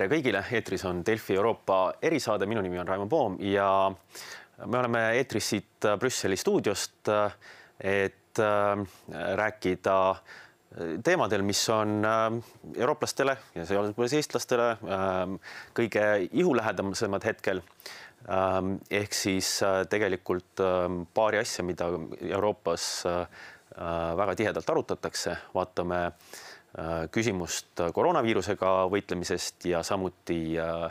tere kõigile, eetris on Delfi Euroopa erisaade, minu nimi on Raimo Poom ja me oleme eetris siit Brüsseli stuudiost, et rääkida teemadel, mis on eurooplastele ja sealhulgas eestlastele kõige ihulähedasemad hetkel. ehk siis tegelikult paari asja, mida Euroopas väga tihedalt arutatakse, vaatame Äh, küsimust koroonaviirusega võitlemisest ja samuti äh,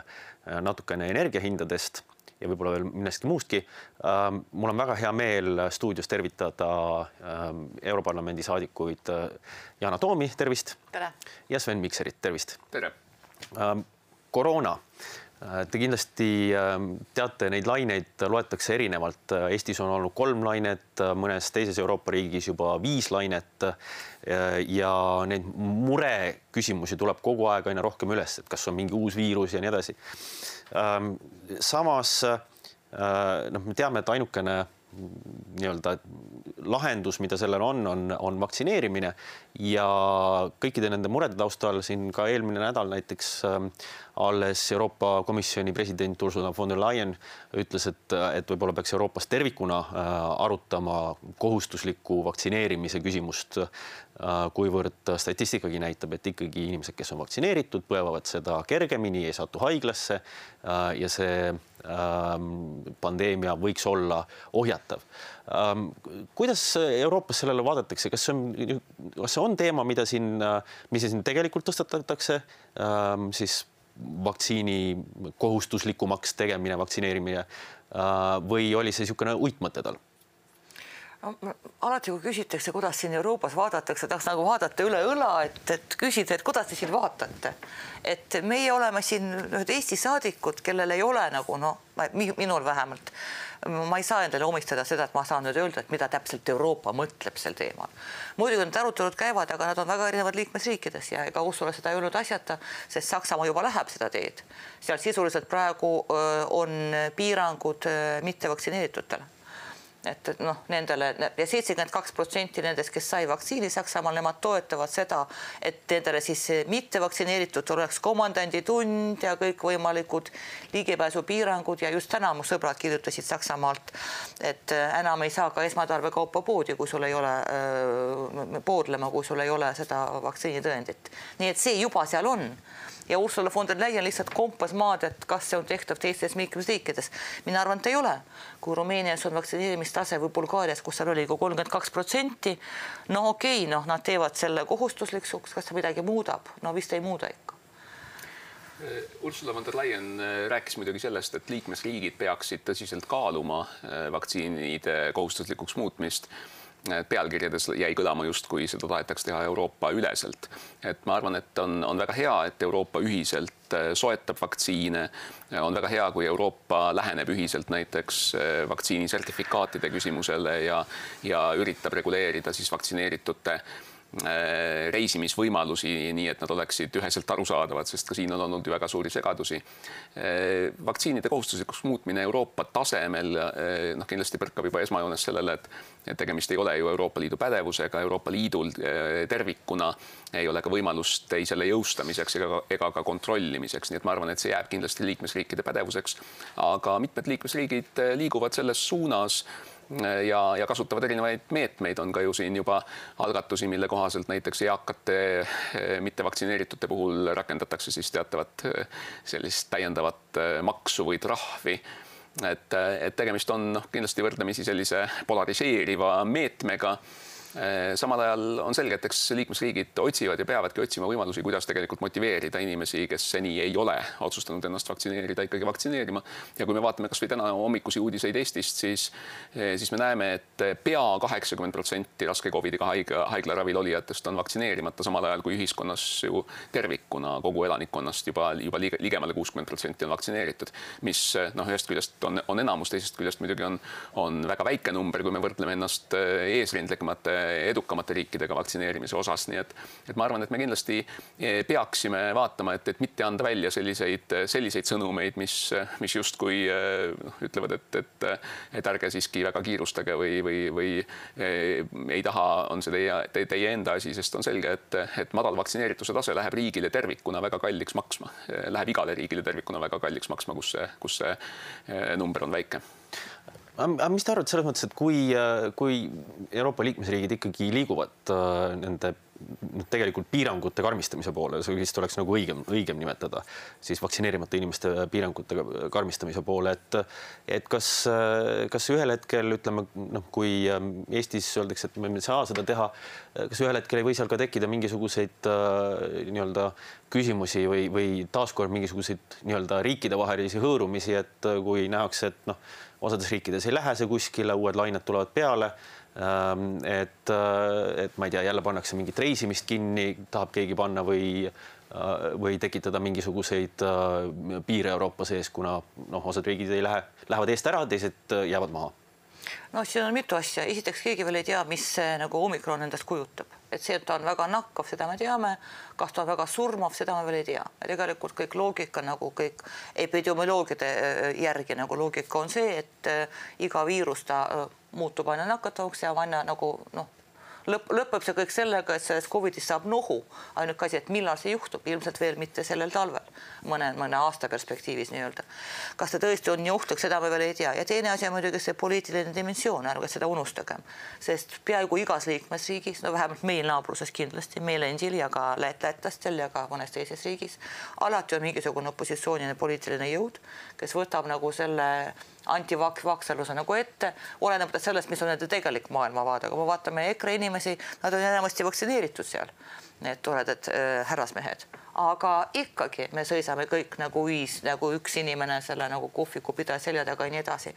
natukene energiahindadest ja võib-olla veel millestki muustki. Äh, mul on väga hea meel stuudios tervitada Europarlamendi saadikuid Yana Toomi, tervist. ja Sven Mikserit, tervist. tere. koroona Te kindlasti teate, neid laineid loetakse erinevalt. Eestis on olnud kolm lainet, mõnes teises Euroopa riigis juba viis lainet. ja neid mureküsimusi tuleb kogu aeg aina rohkem üles, et kas on mingi uus viirus ja nii edasi. samas noh, me teame, et ainukene nii-öelda lahendus, mida sellel on, on, on vaktsineerimine. Ja kõikide nende murede taustal siin ka eelmine nädal näiteks äh, alles Euroopa Komisjoni president Ursula von der Leyen ütles, et, et võib-olla peaks Euroopas tervikuna äh, arutama kohustusliku vaktsineerimise küsimust kuivõrd statistikagi näitab, et ikkagi inimesed, kes on vaktsineeritud, põevad seda kergemini, ei satu haiglasse äh, ja see Ähm, pandeemia võiks olla ohjatav. Ähm, kuidas Euroopas sellele vaadatakse, kas see on, kas see on teema, mida siin, mis siin tegelikult tõstatatakse ähm, siis vaktsiini kohustuslikumaks tegemine, vaktsineerimine äh, või oli see niisugune uitmõte tal? Alati, kui küsitakse, kuidas siin Euroopas vaadatakse, tahaks nagu vaadata üle õla, et, et küsida, et kuidas te siin vaatate. et meie oleme siin ühed Eesti saadikud, kellel ei ole nagu noh, minul vähemalt, ma ei saa endale omistada seda, et ma saan nüüd öelda, et mida täpselt Euroopa mõtleb sel teemal. muidugi need arutelud käivad, aga nad on väga erinevad liikmesriikides ja ega Ursula seda ei öelnud asjata, sest Saksamaa juba läheb seda teed. seal sisuliselt praegu on piirangud mittevaktsineeritutele et, noh, nendele ja seitsekümmend kaks protsenti nendest, kes sai vaktsiini Saksamaal, nemad toetavad seda, et nendele siis mittevaktsineeritud oleks komandanditund ja kõikvõimalikud ligipääsupiirangud ja just täna mu sõbrad kirjutasid Saksamaalt, et äh, enam ei saa ka esmatarbekaupa poodi, kui sul ei ole äh, poodlema, kui sul ei ole seda vaktsiinitõendit. nii et see juba seal on ja Ursula von der Leyen lihtsalt kompas maad, et kas see on tehtav teistes liikmesriikides. mina arvan, et ei ole. kui Rumeenias on vaktsineerimistase või Bulgaarias, kus seal oli ka kolmkümmend kaks protsenti, no okei okay,, noh, nad teevad selle kohustuslikuks, kas see midagi muudab? no vist ei muuda ikka. Ursula von der Leyen äh, rääkis muidugi sellest, et liikmesriigid peaksid tõsiselt kaaluma äh, vaktsiinide kohustuslikuks muutmist pealkirjades jäi kõlama justkui seda tahetakse teha Euroopa üleselt. et ma arvan, et on, on väga hea, et Euroopa ühiselt äh, soetab vaktsiine. on väga hea, kui Euroopa läheneb ühiselt näiteks äh, vaktsiinisertifikaatide küsimusele ja, ja üritab reguleerida siis vaktsineeritute Äh, reisimisvõimalusi, nii et nad oleksid üheselt arusaadavad, sest ka siin on olnud ju väga suuri segadusi. Äh, vaktsiinide kohustuslikuks muutmine Euroopa tasemel äh, noh, kindlasti põrkab juba esmajoones sellele, et et tegemist ei ole ju Euroopa Liidu pädevusega, Euroopa Liidul tervikuna ei ole ka võimalust ei selle jõustamiseks ega, ega ka kontrollimiseks, nii et ma arvan, et see jääb kindlasti liikmesriikide pädevuseks. aga mitmed liikmesriigid liiguvad selles suunas ja, ja kasutavad erinevaid meetmeid, on ka ju siin juba algatusi, mille kohaselt näiteks eakate eh, mittevaktsineeritute puhul rakendatakse siis teatavat eh, sellist täiendavat eh, maksu või trahvi. Et, et tegemist on noh, kindlasti võrdlemisi sellise polariseeriva meetmega samal ajal on selge, et eks liikmesriigid otsivad ja peavadki otsima võimalusi, kuidas tegelikult motiveerida inimesi, kes seni ei ole otsustanud ennast vaktsineerida, ikkagi vaktsineerima. ja kui me vaatame kasvõi täna hommikusi uudiseid Eestist, siis, eh, siis me näeme, et pea kaheksakümmend protsenti raske Covidiga haigla, haiglaravil olijatest on vaktsineerimata, samal ajal kui ühiskonnas ju tervikuna kogu elanikkonnast juba, juba ligemale kuuskümmend protsenti on vaktsineeritud. mis noh, ühest küljest on, on enamus, teisest küljest muidugi on, on väga väike number, kui me võrdleme ennast eesrindlikumate edukamate riikidega vaktsineerimise osas, nii et, et ma arvan, et me kindlasti peaksime vaatama, et, et mitte anda välja selliseid, selliseid sõnumeid, mis, mis justkui noh, ütlevad, et, et, et ärge siiski väga kiirustage või, või, või ei taha, on see teie te,, teie enda asi, sest on selge, et, et madal vaktsineerituse tase läheb riigile tervikuna väga kalliks maksma, läheb igale riigile tervikuna väga kalliks maksma, kus see, kus see number on väike aga mis te arvate selles mõttes, et kui, kui Euroopa liikmesriigid ikkagi liiguvad äh, nende tegelikult piirangute karmistamise poole, see vist oleks nagu õigem, õigem nimetada siis vaktsineerimata inimeste piirangute karmistamise poole, et et kas, kas ühel hetkel ütleme noh, kui ähm, Eestis öeldakse, et me ei saa seda teha, kas ühel hetkel ei või seal ka tekkida mingisuguseid äh, nii-öelda küsimusi või, või taaskord mingisuguseid nii-öelda riikidevahelisi hõõrumisi, et kui nähakse, et noh osades riikides ei lähe see kuskile, uued lained tulevad peale. Ähm, et, äh, et ma ei tea, jälle pannakse mingit reisimist kinni, tahab keegi panna või, äh, või tekitada mingisuguseid äh, piire Euroopa sees, kuna noh, osad riigid ei lähe, lähevad eest ära, teised jäävad maha noh, siin on mitu asja, esiteks keegi veel ei tea, mis see nagu omikron endast kujutab, et see, et ta on väga nakkav, seda me teame. kas ta on väga surmav, seda me veel ei tea. tegelikult kõik loogika nagu kõik epidemioloogide järgi nagu loogika on see, et iga viirus ta muutub aina nakatavaks ja aina nagu noh lõpp, lõpeb see kõik sellega, et sellest Covidist saab nohu. ainuke asi, et millal see juhtub, ilmselt veel mitte sellel talvel, mõne, mõne aasta perspektiivis nii-öelda. kas ta tõesti on nii ohtlik, seda me veel ei tea ja teine asi on muidugi see poliitiline dimensioon, ärge seda unustagem, sest peaaegu igas liikmesriigis, no vähemalt meil naabruses kindlasti, meil endil ja ka lätlastel ja ka mõnes teises riigis, alati on mingisugune opositsiooniline poliitiline jõud, kes võtab nagu selle antivakserluse nagu ette, olenemata sellest, mis on nende tegelik maailmavaade, aga kui me vaatame EKRE inimesi, nad on enamasti vaktsineeritud seal, need toredad äh, härrasmehed, aga ikkagi me seisame kõik nagu ühis, nagu üks inimene selle nagu kohvikupidaja selja taga ja nii edasi.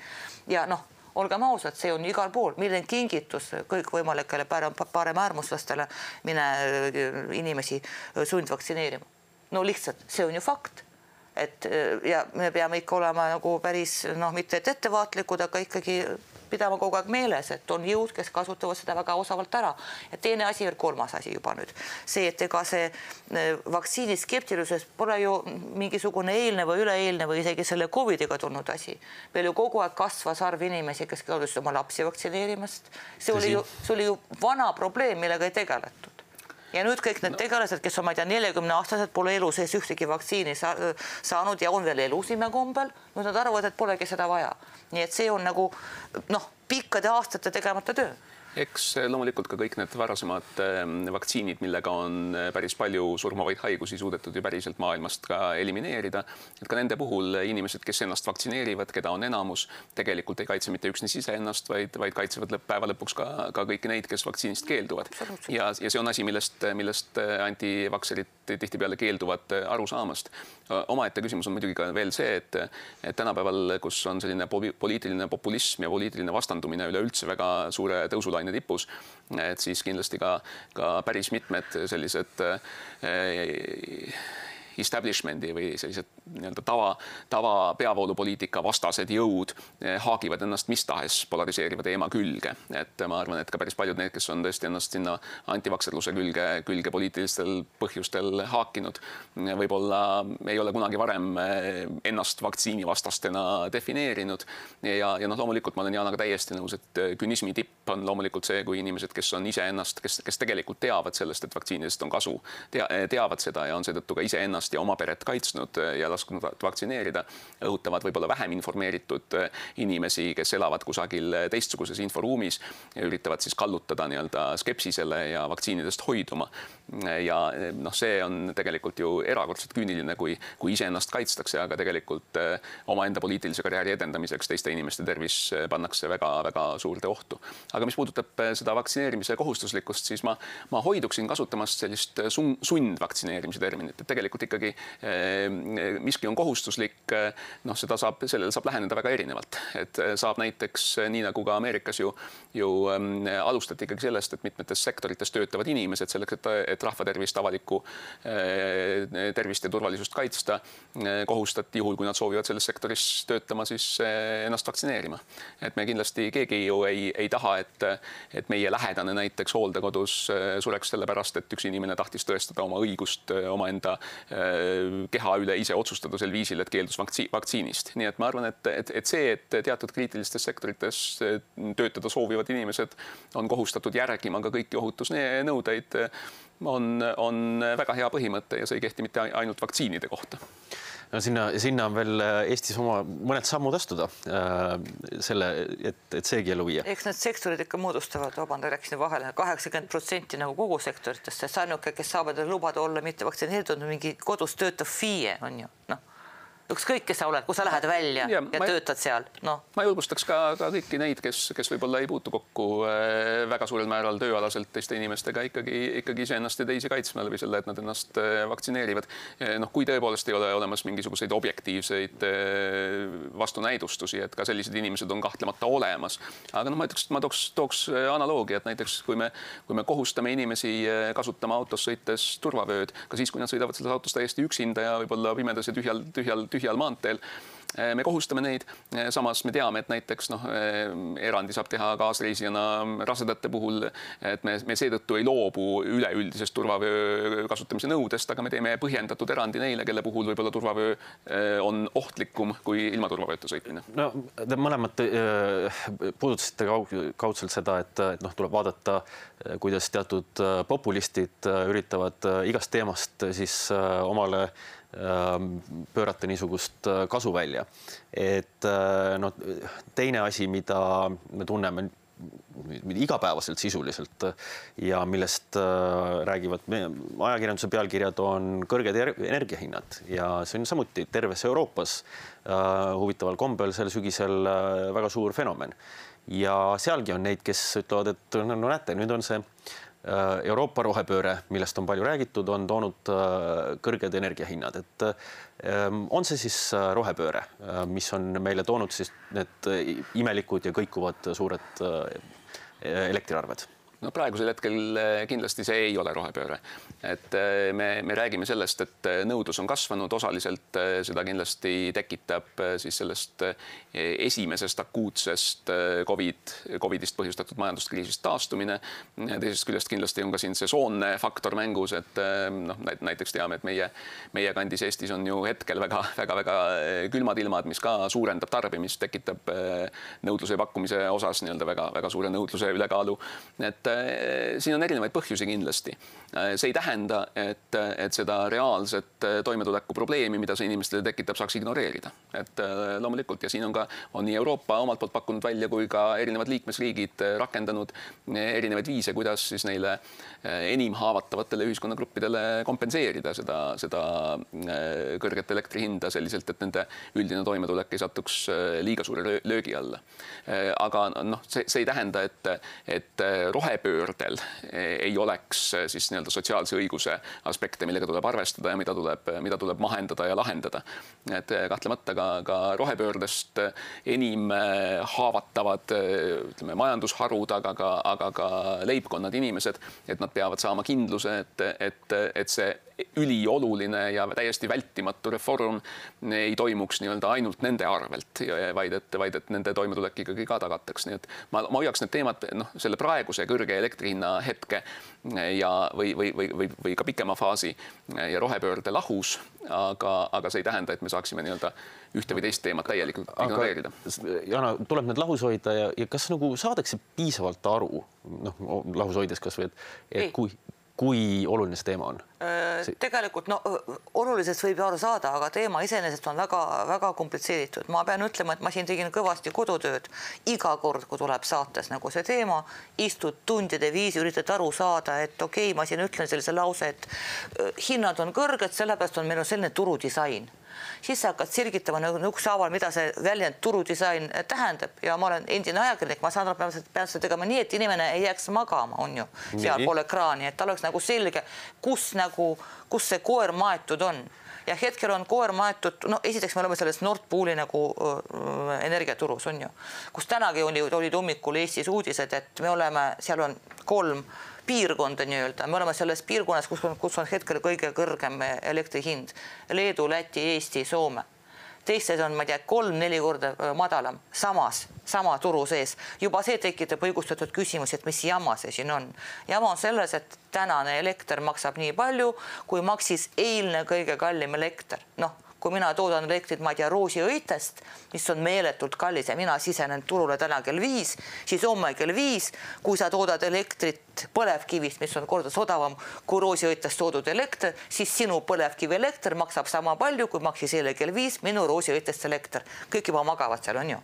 ja noh, olgem ausad, see on igal pool, milline kingitus kõikvõimalikele paremäärmuslastele mine äh, inimesi sundvaktsineerima. no lihtsalt see on ju fakt et ja me peame ikka olema nagu päris noh, mitte et ettevaatlikud, aga ikkagi pidama kogu aeg meeles, et on jõud, kes kasutavad seda väga osavalt ära. ja teine asi, kolmas asi juba nüüd see, et ega see äh, vaktsiini skeptilisus pole ju mingisugune eilne või üleeilne või isegi selle Covidiga tulnud asi. meil ju kogu aeg kasvas arv inimesi, kes keeldusid oma lapsi vaktsineerimast. see oli ju, see oli ju vana probleem, millega ei tegeletud ja nüüd kõik need no. tegelased, kes on, ma ei tea, neljakümne aastased, pole elu sees ühtegi vaktsiini sa saanud ja on veel elus imekombel, nüüd nad arvavad, et polegi seda vaja. nii et see on nagu noh, pikkade aastate tegemata töö eks eh, loomulikult ka kõik need varasemad eh, vaktsiinid, millega on eh, päris palju surmavaid haigusi suudetud ju päriselt maailmast ka elimineerida. et ka nende puhul inimesed, kes ennast vaktsineerivad, keda on enamus, tegelikult ei kaitse mitte üksnes iseennast, vaid, vaid kaitsevad lõpp, päeva lõpuks ka, ka kõiki neid, kes vaktsiinist keelduvad. ja, ja see on asi, millest, millest antivakserid tihtipeale keelduvad aru saamast. omaette küsimus on muidugi ka veel see, et, et tänapäeval, kus on selline poliitiline populism ja poliitiline vastandumine üleüldse väga suure tõusulaine aine tipus. et siis kindlasti ka, ka päris mitmed sellised äh, establishment'i või sellised nii-öelda tava, tava peavoolupoliitika vastased jõud eh, haagivad ennast mis tahes polariseeriva teema külge. et ma arvan, et ka päris paljud need, kes on tõesti ennast sinna antivakserluse külge, külge poliitilistel põhjustel haakinud, võib-olla ei ole kunagi varem eh, ennast vaktsiinivastastena defineerinud. ja, ja noh, loomulikult ma olen Jaanaga täiesti nõus, et künismi tipp on loomulikult see, kui inimesed, kes on iseennast, kes, kes tegelikult teavad sellest, et vaktsiinidest on kasu tea,, teavad seda ja on seetõttu ka iseennast ennast ja oma peret kaitsnud äh, ja lasknud vaktsineerida, õhutavad võib-olla vähem informeeritud äh, inimesi, kes elavad kusagil äh, teistsuguses inforuumis üritavad siis kallutada nii-öelda skepsisele ja vaktsiinidest hoiduma. ja noh, see on tegelikult ju erakordselt küüniline, kui, kui iseennast kaitstakse, aga tegelikult omaenda poliitilise karjääri edendamiseks teiste inimeste tervis pannakse väga-väga suurde ohtu. aga mis puudutab seda vaktsineerimise kohustuslikkust, siis ma, ma hoiduksin kasutamast sellist sundvaktsineerimise terminit, et tegelikult ikkagi miski on kohustuslik, noh, seda saab, sellele saab läheneda väga erinevalt, et saab näiteks nii nagu ka Ameerikas ju, ju ähm, alustati ikkagi sellest, et mitmetes sektorites töötavad inimesed selleks, et, et rahva tervist, avalikku tervist ja turvalisust kaitsta, kohustati juhul, kui nad soovivad selles sektoris töötama, siis ennast vaktsineerima. et me kindlasti keegi ju ei, ei taha, et, et meie lähedane näiteks hooldekodus sureks sellepärast, et üks inimene tahtis tõestada oma õigust omaenda keha üle ise otsustada sel viisil, et keeldus vaktsiinist. nii et ma arvan, et, et, et see, et teatud kriitilistes sektorites töötada soovivad inimesed on kohustatud järgima ka kõiki ohutusnõudeid, on, on väga hea põhimõte ja see ei kehti mitte ainult vaktsiinide kohta no sinna, sinna on veel Eestis oma mõned sammud astuda äh, selle, et, et seegi ellu viia. eks need sektorid ikka moodustavad, vabandust, rääkisin vahele, kaheksakümmend protsenti nagu kogu sektoritest, sest ainuke, kes saavad lubada olla mitte vaktsineeritud, mingi kodus töötav FIE on ju, noh ükskõik, kes sa oled, kui sa lähed välja ja, ja ma, töötad seal, noh. ma julgustaks ka, ka kõiki neid, kes, kes võib-olla ei puutu kokku äh, väga suurel määral tööalaselt teiste inimestega ikkagi, ikkagi iseennast ja teisi kaitsma läbi selle, et nad ennast äh, vaktsineerivad. noh, kui tõepoolest ei ole olemas mingisuguseid objektiivseid äh, vastunäidustusi, et ka sellised inimesed on kahtlemata olemas. aga noh, ma ütleks, ma tooks, tooks analoogia, et näiteks kui me, kui me kohustame inimesi kasutama autos sõites turvavööd, ka siis, kui nad sõidavad selles autos täiesti üksinda ja võib-olla pimedas ja tühjal, tühjal, tühjal tühjal maanteel. Eh, me kohustame neid, eh, samas me teame, et näiteks noh, eh, erandi saab teha kaasreisijana rasedate puhul, et me, me seetõttu ei loobu üleüldisest turvavöö kasutamise nõudest, aga me teeme põhjendatud erandi neile, kelle puhul võib-olla turvavöö on ohtlikum kui ilma turvavööta sõitmine. no te mõlemad puudutasite kaudselt seda, et, et noh, tuleb vaadata, kuidas teatud populistid üritavad igast teemast siis omale pöörata niisugust kasu välja. Et äh, noh, teine asi, mida me tunneme igapäevaselt sisuliselt ja millest äh, räägivad ajakirjanduse pealkirjad, on kõrged energiahinnad ja see on samuti terves Euroopas huvitaval kombel sel sügisel väga suur fenomen. ja sealgi on neid, kes ütlevad, et no, no näete, nüüd on see Äh, Euroopa rohepööre, millest on palju räägitud, on toonud äh, kõrged energiahinnad, et ähm, on see siis äh, rohepööre, mis on meile toonud siis need imelikud ja kõikuvad suured elektriarved no praegusel hetkel eh, kindlasti see ei ole rohepööre, et eh, me, me räägime sellest, et eh, nõudlus on kasvanud, osaliselt seda kindlasti tekitab siis sellest esimesest akuutsest Covid, Covidist põhjustatud majanduskriisist taastumine. teisest küljest kindlasti on ka siin sesoonne faktor mängus, et noh, näiteks teame, et meie, meie kandis Eestis on ju hetkel väga-väga-väga külmad ilmad, mis ka suurendab tarbimist, tekitab nõudluse ja pakkumise osas nii-öelda väga-väga suure nõudluse ülekaalu. et siin on erinevaid põhjusi kindlasti. Äh, see ei tähenda, et, et seda reaalset äh, toimetuleku probleemi, mida see inimestele tekitab, saaks ignoreerida. et loomulikult ja siin on ka, on nii Euroopa omalt poolt pakkunud välja kui ka erinevad liikmesriigid rakendanud erinevaid viise, kuidas siis neile enim haavatavatele ühiskonnagruppidele kompenseerida seda, seda kõrget elektri hinda selliselt, et nende üldine toimetulek ei satuks liiga suure löögi alla. aga noh, see, see ei tähenda, et, et rohe rohepöördel ei oleks eh, siis nii-öelda sotsiaalse õiguse aspekte, millega tuleb arvestada ja mida tuleb, mida tuleb mahendada ja lahendada. et eh, kahtlemata ka, ka rohepöördest enim eh, haavatavad ütleme, majandusharud, aga ka, aga ka leibkonnad, inimesed, et nad peavad saama kindluse, et, et, et see ülioluline ja täiesti vältimatu reform ei toimuks nii-öelda ainult nende arvelt, vaid et, vaid et nende toimetulek ikkagi ka tagataks, nii et ma, ma hoiaks need teemad noh, selle praeguse kõrge elektri hinna hetke ja, või, või, või, või, või ka pikema faasi ja rohepöörde lahus, aga, aga see ei tähenda, et me saaksime nii-öelda ühte või teist teemat täielikult ignoreerida. Jana, tuleb need lahus hoida ja, ja kas nagu saadakse piisavalt aru, noh, lahus hoides kasvõi, et, et ei. kui kui oluline see teema on? Äh, tegelikult no olulisest võib ju aru saada, aga teema iseenesest on väga-väga komplitseeritud. ma pean ütlema, et ma siin tegin kõvasti kodutööd iga kord, kui tuleb saates nagu see teema, istud tundide viisi, üritad aru saada, et okei okay,, ma siin ütlen sellise lause, et hinnad on kõrged, sellepärast on meil on selline turudisain siis sa hakkad selgitama nagu ükshaaval, mida see väljend turudisain tähendab. Ja ma olen endine ajakirjanik, ma saan aru, pean seda tegema nii, et inimene ei jääks magama, on ju, sealpool ekraani, et tal oleks nagu selge, kus nagu, kus see koer maetud on. Ja hetkel on koer maetud, no esiteks me oleme selles Nord Pooli nagu äh, energiaturus on ju, kus tänagi oli, olid hommikul Eestis uudised, et me oleme, seal on kolm piirkonda nii-öelda, me oleme selles piirkonnas, kus on, kus on hetkel kõige kõrgem elektri hind. Leedu, Läti, Eesti, Soome. teistes on, ma ei tea, kolm-neli korda madalam, samas, sama turu sees. juba see tekitab õigustatud küsimusi, et mis jama see siin on. jama on selles, et tänane elekter maksab nii palju, kui maksis eilne kõige kallim elekter. noh kui mina toodan elektrit, ma ei tea, roosiõitest, mis on meeletult kallis ja mina sisenen turule täna kell viis, siis homme kell viis, kui sa toodad elektrit põlevkivist, mis on kordades odavam kui roosiõitest toodud elekter, siis sinu põlevkivielekter maksab sama palju, kui maksis eile kell viis minu roosiõitest elekter. kõik juba magavad seal, on ju.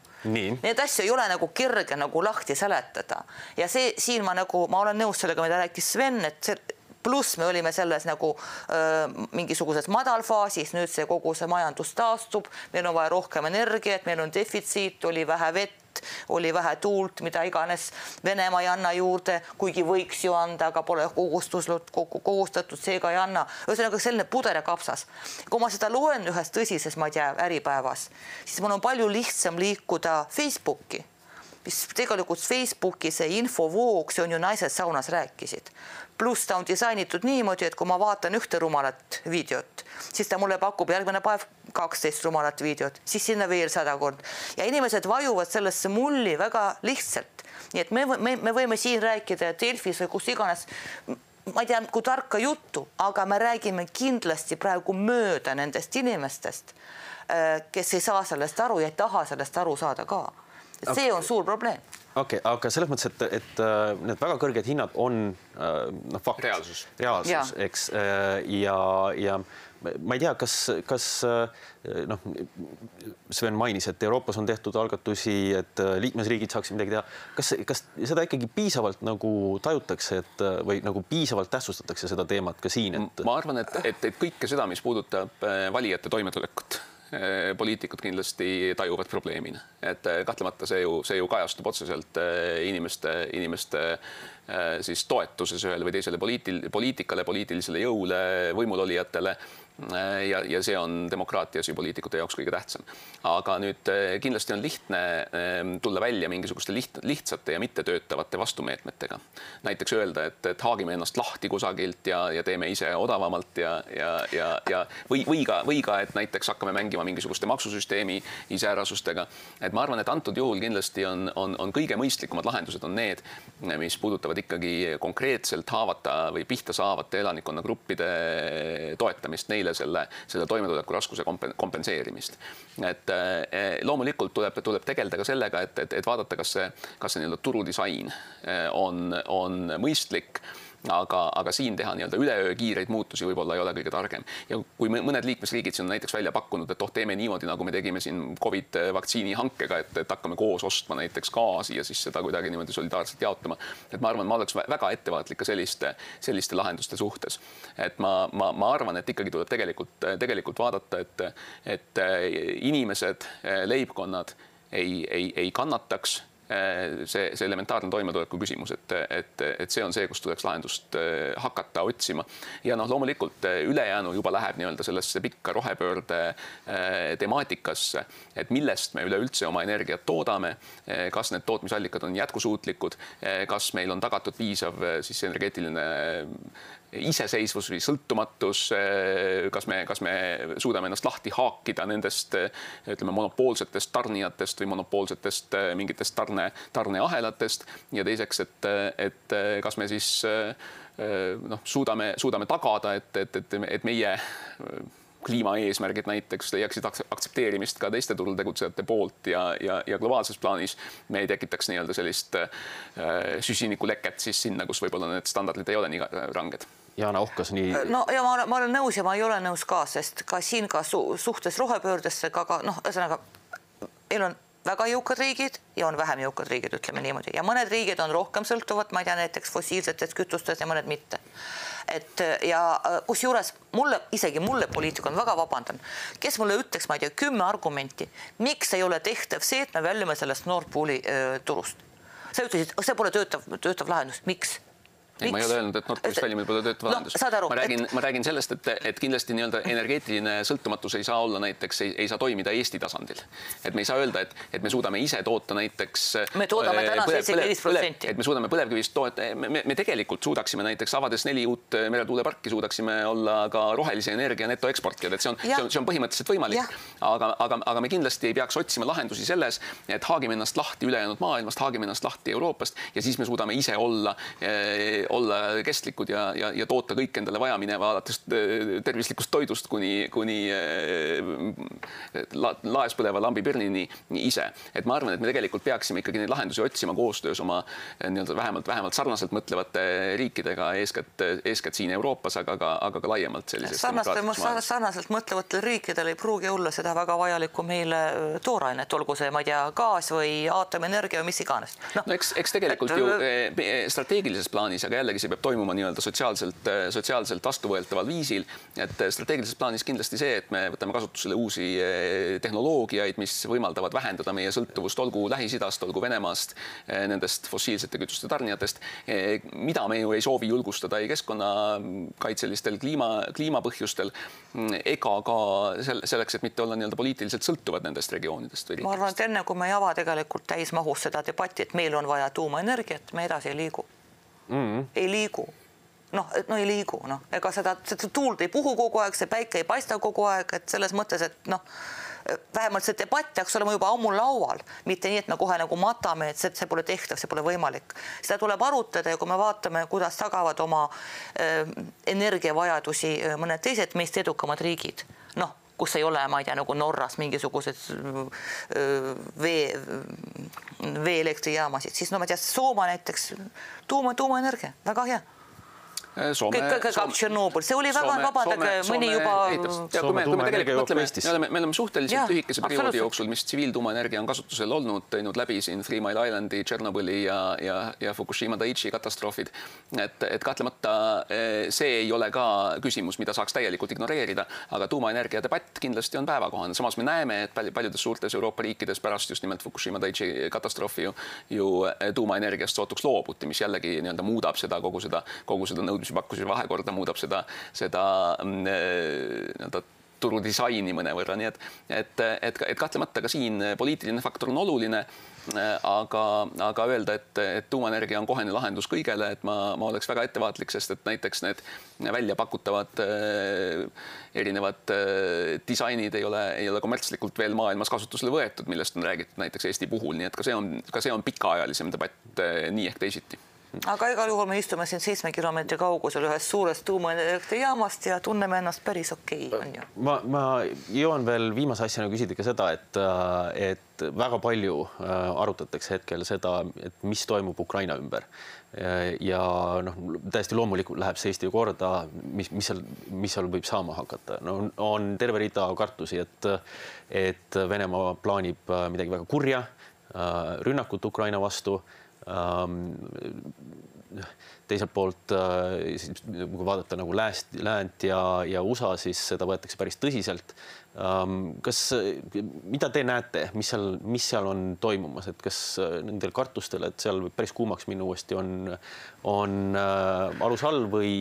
Need asju ei ole nagu kerge nagu lahti seletada ja see siin ma nagu, ma olen nõus sellega, mida rääkis Sven, et see pluss me olime selles nagu öö, mingisuguses madalfaasis, nüüd see kogu see majandus taastub, meil on vaja rohkem energiat, meil on defitsiit, oli vähe vett, oli vähe tuult, mida iganes Venemaa ei anna juurde, kuigi võiks ju anda, aga pole kohustuslik, kohustatud, seega ei anna. ühesõnaga selline puder ja kapsas. kui ma seda loen ühes tõsises, ma ei tea, Äripäevas, siis mul on palju lihtsam liikuda Facebooki mis tegelikult Facebooki see infovoog, see on ju Naised saunas rääkisid pluss ta on disainitud niimoodi, et kui ma vaatan ühte rumalat videot, siis ta mulle pakub järgmine päev kaksteist rumalat videot, siis sinna veel sada korda ja inimesed vajuvad sellesse mulli väga lihtsalt. nii et me, me, me võime siin rääkida Delfis või kus iganes ma ei tea, kui tarka juttu, aga me räägime kindlasti praegu mööda nendest inimestest, äh, kes ei saa sellest aru ja ei taha sellest aru saada ka. See on suur probleem okei okay,, aga selles mõttes, et, et äh, need väga kõrged hinnad on äh, noh, fakt. reaalsus. reaalsus, eks äh, ja, ja ma ei tea, kas, kas noh, Sven mainis, et Euroopas on tehtud algatusi, et liikmesriigid saaksid midagi teha. kas, kas seda ikkagi piisavalt nagu tajutakse, et või nagu piisavalt tähtsustatakse seda teemat ka siin, et? ma arvan, et, et, et kõike seda, mis puudutab valijate toimetulekut poliitikud kindlasti tajuvad probleemina, et eh, kahtlemata see ju, see ju kajastub otseselt eh, inimeste, inimeste siis toetuses ühele või teisele poliitil-, poliitikale, poliitilisele jõule, võimulolijatele ja, ja see on demokraatias ju poliitikute jaoks kõige tähtsam. aga nüüd eh, kindlasti on lihtne eh, tulla välja mingisuguste liht, lihtsate ja mittetöötavate vastumeetmetega. näiteks öelda, et, et haagime ennast lahti kusagilt ja, ja teeme ise odavamalt ja, ja, ja, ja või, või ka, või ka, et näiteks hakkame mängima mingisuguste maksusüsteemi iseärasustega. et ma arvan, et antud juhul kindlasti on, on, on kõige mõistlikumad lahendused on need, mis puudutavad ikkagi konkreetselt haavata või pihta saavate elanikkonnagruppide toetamist neile selle, selle toimetuleku raskuse kompenseerimist. et eh, loomulikult tuleb, tuleb tegeleda ka sellega, et, et, et vaadata, kas see, kas see nii-öelda turudisain eh, on, on mõistlik aga, aga siin teha nii-öelda üleöö kiireid muutusi võib-olla ei ole kõige targem. ja kui mõned liikmesriigid siin on näiteks välja pakkunud, et oh, teeme niimoodi, nagu me tegime siin Covid vaktsiini hankega, et, et hakkame koos ostma näiteks gaasi ja siis seda kuidagi niimoodi solidaarselt jaotama. et ma arvan, ma oleks väga ettevaatlik ka selliste, selliste lahenduste suhtes. et ma, ma, ma arvan, et ikkagi tuleb tegelikult, tegelikult vaadata, et, et inimesed, leibkonnad ei, ei, ei kannataks Äh, see, see elementaarne toimetuleku küsimus, et, et, et see on see, kus tuleks lahendust äh, hakata otsima. ja noh, loomulikult äh, ülejäänu juba läheb nii-öelda sellesse pikka rohepöörde temaatikasse, et millest me üleüldse oma energiat toodame, kas need tootmisallikad on jätkusuutlikud, kas meil on tagatud piisav siis energeetiline iseseisvus või sõltumatus, kas me, kas me suudame ennast lahti haakida nendest ütleme monopoolsetest tarnijatest või monopoolsetest mingitest tarne, tarneahelatest ja teiseks, et, et kas me siis noh, suudame, suudame tagada, et, et, et, et meie kliimaeesmärgid näiteks leiaksid aktsepteerimist ka teiste turul tegutsejate poolt ja, ja, ja globaalses plaanis me ei tekitaks nii-öelda sellist äh, süsinikuleket siis sinna, kus võib-olla need standardid ei ole nii ranged Jana Ohkas nii. no ja ma, ma olen nõus ja ma ei ole nõus ka, sest ka siin ka su suhtes rohepöördesse ka, ka noh, ühesõnaga meil on väga jõukad riigid ja on vähem jõukad riigid, ütleme niimoodi, ja mõned riigid on rohkem sõltuvad, ma ei tea, näiteks fossiilsetest kütustest ja mõned mitte. et ja äh, kusjuures mulle isegi mulle poliitikuna väga vabandan, kes mulle ütleks, ma ei tea, kümme argumenti, miks ei ole tehtav see, et me väljume sellest Nord Pooli äh, turust. sa ütlesid, see pole töötav, töötav lahendus, miks? Ei, ma ei ole öelnud, et Nord väljumine pole töötav lahendus no,. ma räägin et..., ma räägin sellest, et, et kindlasti nii-öelda energeetiline sõltumatus ei saa olla näiteks, ei saa toimida Eesti tasandil. et me ei saa öelda, et, et me suudame ise toota näiteks. me toodame täna seitsekümmend protsenti. et me suudame põlevkivist toota, me, me tegelikult suudaksime näiteks avades neli uut meretuuleparki, suudaksime olla ka rohelise energia netoeksportijad, et see on, see on, see on põhimõtteliselt võimalik. aga, aga, aga me kindlasti ei peaks otsima lahendusi selles, et haagime ennast lahti ülejäänud maailmast, haagime ennast lahti Euroopast ja siis me suudame ise olla eh, olla kestlikud ja, ja, ja toota kõik endale vajamineva, alates äh, tervislikust toidust kuni, kuni äh, la, laes põleva lambipirnini ise. et ma arvan, et me tegelikult peaksime ikkagi neid lahendusi otsima koostöös oma äh, nii-öelda vähemalt, vähemalt sarnaselt mõtlevate riikidega, eeskätt, eeskätt siin Euroopas, aga ka, aga ka laiemalt sellises sarnaselt, sarnaselt mõtlevatel riikidel ei pruugi olla seda väga vajalikku meile toorainet, olgu see, ma ei tea, gaas või aatomienergia või mis iganes no,. no eks, eks tegelikult et, ju strateegilises plaanis, aga jällegi see peab toimuma nii-öelda sotsiaalselt, sotsiaalselt vastuvõetaval viisil. et strateegilises plaanis kindlasti see, et me võtame kasutusele uusi eh, tehnoloogiaid, mis võimaldavad vähendada meie sõltuvust, olgu Lähis-Idast, olgu Venemaast, eh, nendest fossiilsete kütuste tarnijatest, eh, mida me ju ei soovi julgustada ei keskkonnakaitselistel kliima, kliimapõhjustel mm, ega ka selleks, et mitte olla nii-öelda poliitiliselt sõltuvad nendest regioonidest. ma arvan, et enne kui me ei ava tegelikult täismahus seda debatti, et meil on vaja tuumaenergiat, me edasi ei liigu mm. ei liigu noh, no ei liigu, noh, ega seda, seda tuult ei puhu kogu aeg, see päike ei paista kogu aeg, et selles mõttes, et noh, vähemalt see debatt peaks olema juba ammu laual, mitte nii, et me kohe nagu matame, et see, see pole tehtav, see pole võimalik. seda tuleb arutada ja kui me vaatame, kuidas tagavad oma äh, energiavajadusi äh, mõned teised meist edukamad riigid, noh kus ei ole, ma ei tea, nagu Norras mingisugused vee, veeelektrijaamasid, siis no ma ei tea, Soome näiteks tuuma, tuumaenergia, väga hea Soome, kõik, kõik Soome, Tšernobõl, see oli väga, vabandage, mõni juba. ja kui me, kui me tegelikult mõtleme, me oleme, me oleme suhteliselt lühikese perioodi jooksul, mis tsiviiltuumaenergia on kasutusel olnud, teinud läbi siin Three Mile Islandi, Tšernobõli ja, ja, ja Fukushima Daiichi katastroofid. et, et kahtlemata eh, see ei ole ka küsimus, mida saaks täielikult ignoreerida, aga tuumaenergia debatt kindlasti on päevakohane. samas me näeme, et paljudes suurtes Euroopa riikides pärast just nimelt Fukushima Daiichi katastroofi ju, ju eh, tuumaenergiast sootuks loobuti, mis jällegi nii-öelda muudab seda kogu seda, kogu seda nõudmist nõudmise-pakkuse vahekorda muudab seda, seda mm, eh, nii-öelda turudisaini mõnevõrra, nii et, et, et, et kahtlemata ka siin poliitiline faktor on oluline. aga, aga öelda, et, et tuumaenergia on kohene lahendus kõigele, et ma, ma oleks väga ettevaatlik, sest et näiteks need välja pakutavad äh, erinevad disainid ei ole, ei ole kommertslikult veel maailmas kasutusele võetud, millest on räägitud näiteks Eesti puhul, nii et ka see on, ka see on pikaajalisem debatt nii ehk teisiti aga igal juhul me istume siin seitsme kilomeetri kaugusel ühest suurest tuumaelektrijaamast ja tunneme ennast päris okei okay,, on ju. ma, ma jõuan veel viimase asjana küsida ka seda, et, äh, et väga palju äh, arutatakse hetkel seda, et mis toimub Ukraina ümber. ja noh, täiesti loomulikult läheb see Eesti korda, mis, mis seal, mis seal võib saama hakata, no on, terve rida kartusi, et, et Venemaa plaanib äh, midagi väga kurja, rünnakut Ukraina vastu teiselt poolt äh, siis kui vaadata nagu lääst, läänt ja, ja USA, siis seda võetakse päris tõsiselt. Ähm, kas, mida te näete, mis seal, mis seal on toimumas, et kas äh, nendel kartustel, et seal võib päris kuumaks minna uuesti, on, on äh, alus all või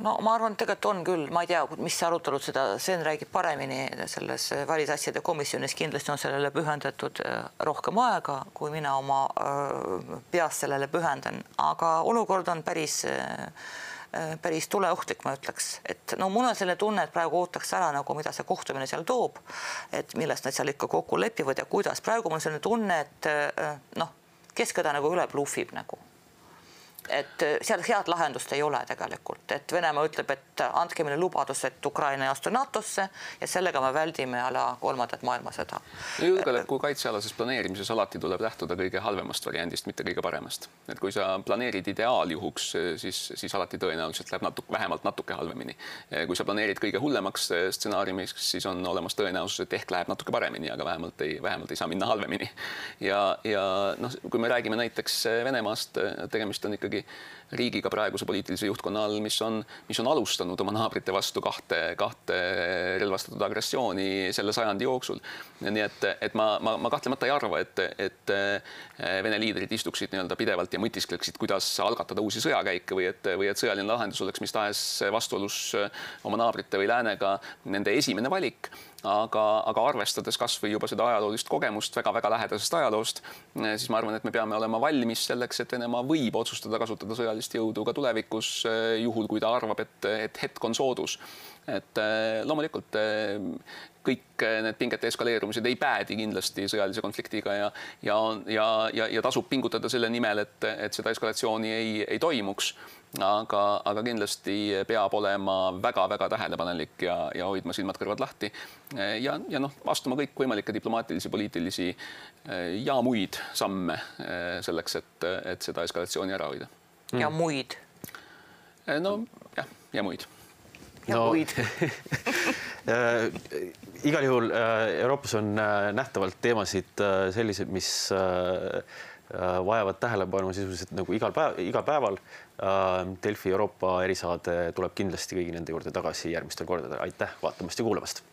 no ma arvan, et tegelikult on küll, ma ei tea, mis arutelud seda, Sven räägib paremini selles välisasjade komisjonis, kindlasti on sellele pühendatud äh, rohkem aega, kui mina oma äh, peas sellele pühendan, aga olukord on päris äh, päris tuleohtlik, ma ütleks, et no mul on selline tunne, et praegu ootaks ära nagu, mida see kohtumine seal toob, et millest nad seal ikka kokku lepivad ja kuidas. praegu mul on selline tunne, et noh, kes keda nagu üle bluffib nagu et seal head lahendust ei ole tegelikult, et Venemaa ütleb, et andke meile lubadus, et Ukraina ei astu NATO-sse ja sellega me väldime ala kolmandat maailmasõda. julgeoleku kaitsealases planeerimises alati tuleb lähtuda kõige halvemast variandist, mitte kõige paremast. et kui sa planeerid ideaaljuhuks, siis, siis alati tõenäoliselt läheb natuke, vähemalt natuke halvemini. kui sa planeerid kõige hullemaks stsenaariumiks, siis on olemas tõenäosus, et ehk läheb natuke paremini, aga vähemalt ei, vähemalt ei saa minna halvemini. ja, ja noh, kui me räägime näiteks Venemaast, tegemist on ikkagi riigiga praeguse poliitilise juhtkonna all, mis on, mis on alustanud oma naabrite vastu kahte, kahte relvastatud agressiooni selle sajandi jooksul. nii et, et ma, ma, ma kahtlemata ei arva, et, et Vene liidrid istuksid nii-öelda pidevalt ja mõtiskleksid, kuidas algatada uusi sõjakäike või et, või et sõjaline lahendus oleks mis tahes vastuolus oma naabrite või läänega nende esimene valik aga, aga arvestades kasvõi juba seda ajaloolist kogemust väga-väga lähedasest ajaloost, siis ma arvan, et me peame olema valmis selleks, et Venemaa võib otsustada kasutada sõjalist jõudu ka tulevikus, juhul kui ta arvab, et, et hetk on soodus. et eh, loomulikult eh, kõik need pingete eskaleerumised ei päädi kindlasti sõjalise konfliktiga ja ja, ja, ja, ja tasub pingutada selle nimel, et, et seda eskalatsiooni ei, ei toimuks aga, aga kindlasti peab olema väga-väga tähelepanelik ja, ja hoidma silmad-kõrvad lahti. ja, ja noh, astuma kõikvõimalikke diplomaatilisi, poliitilisi ja muid samme selleks, et, et seda eskalatsiooni ära hoida. ja muid? no jah, ja muid. ja no, muid igal juhul Euroopas on nähtavalt teemasid selliseid, mis vajavad tähelepanu sisuliselt nagu igal päev, igal päeval Äh, Delfi Euroopa erisaade tuleb kindlasti kõigi nende juurde tagasi järgmistel kordadel. aitäh vaatamast ja kuulamast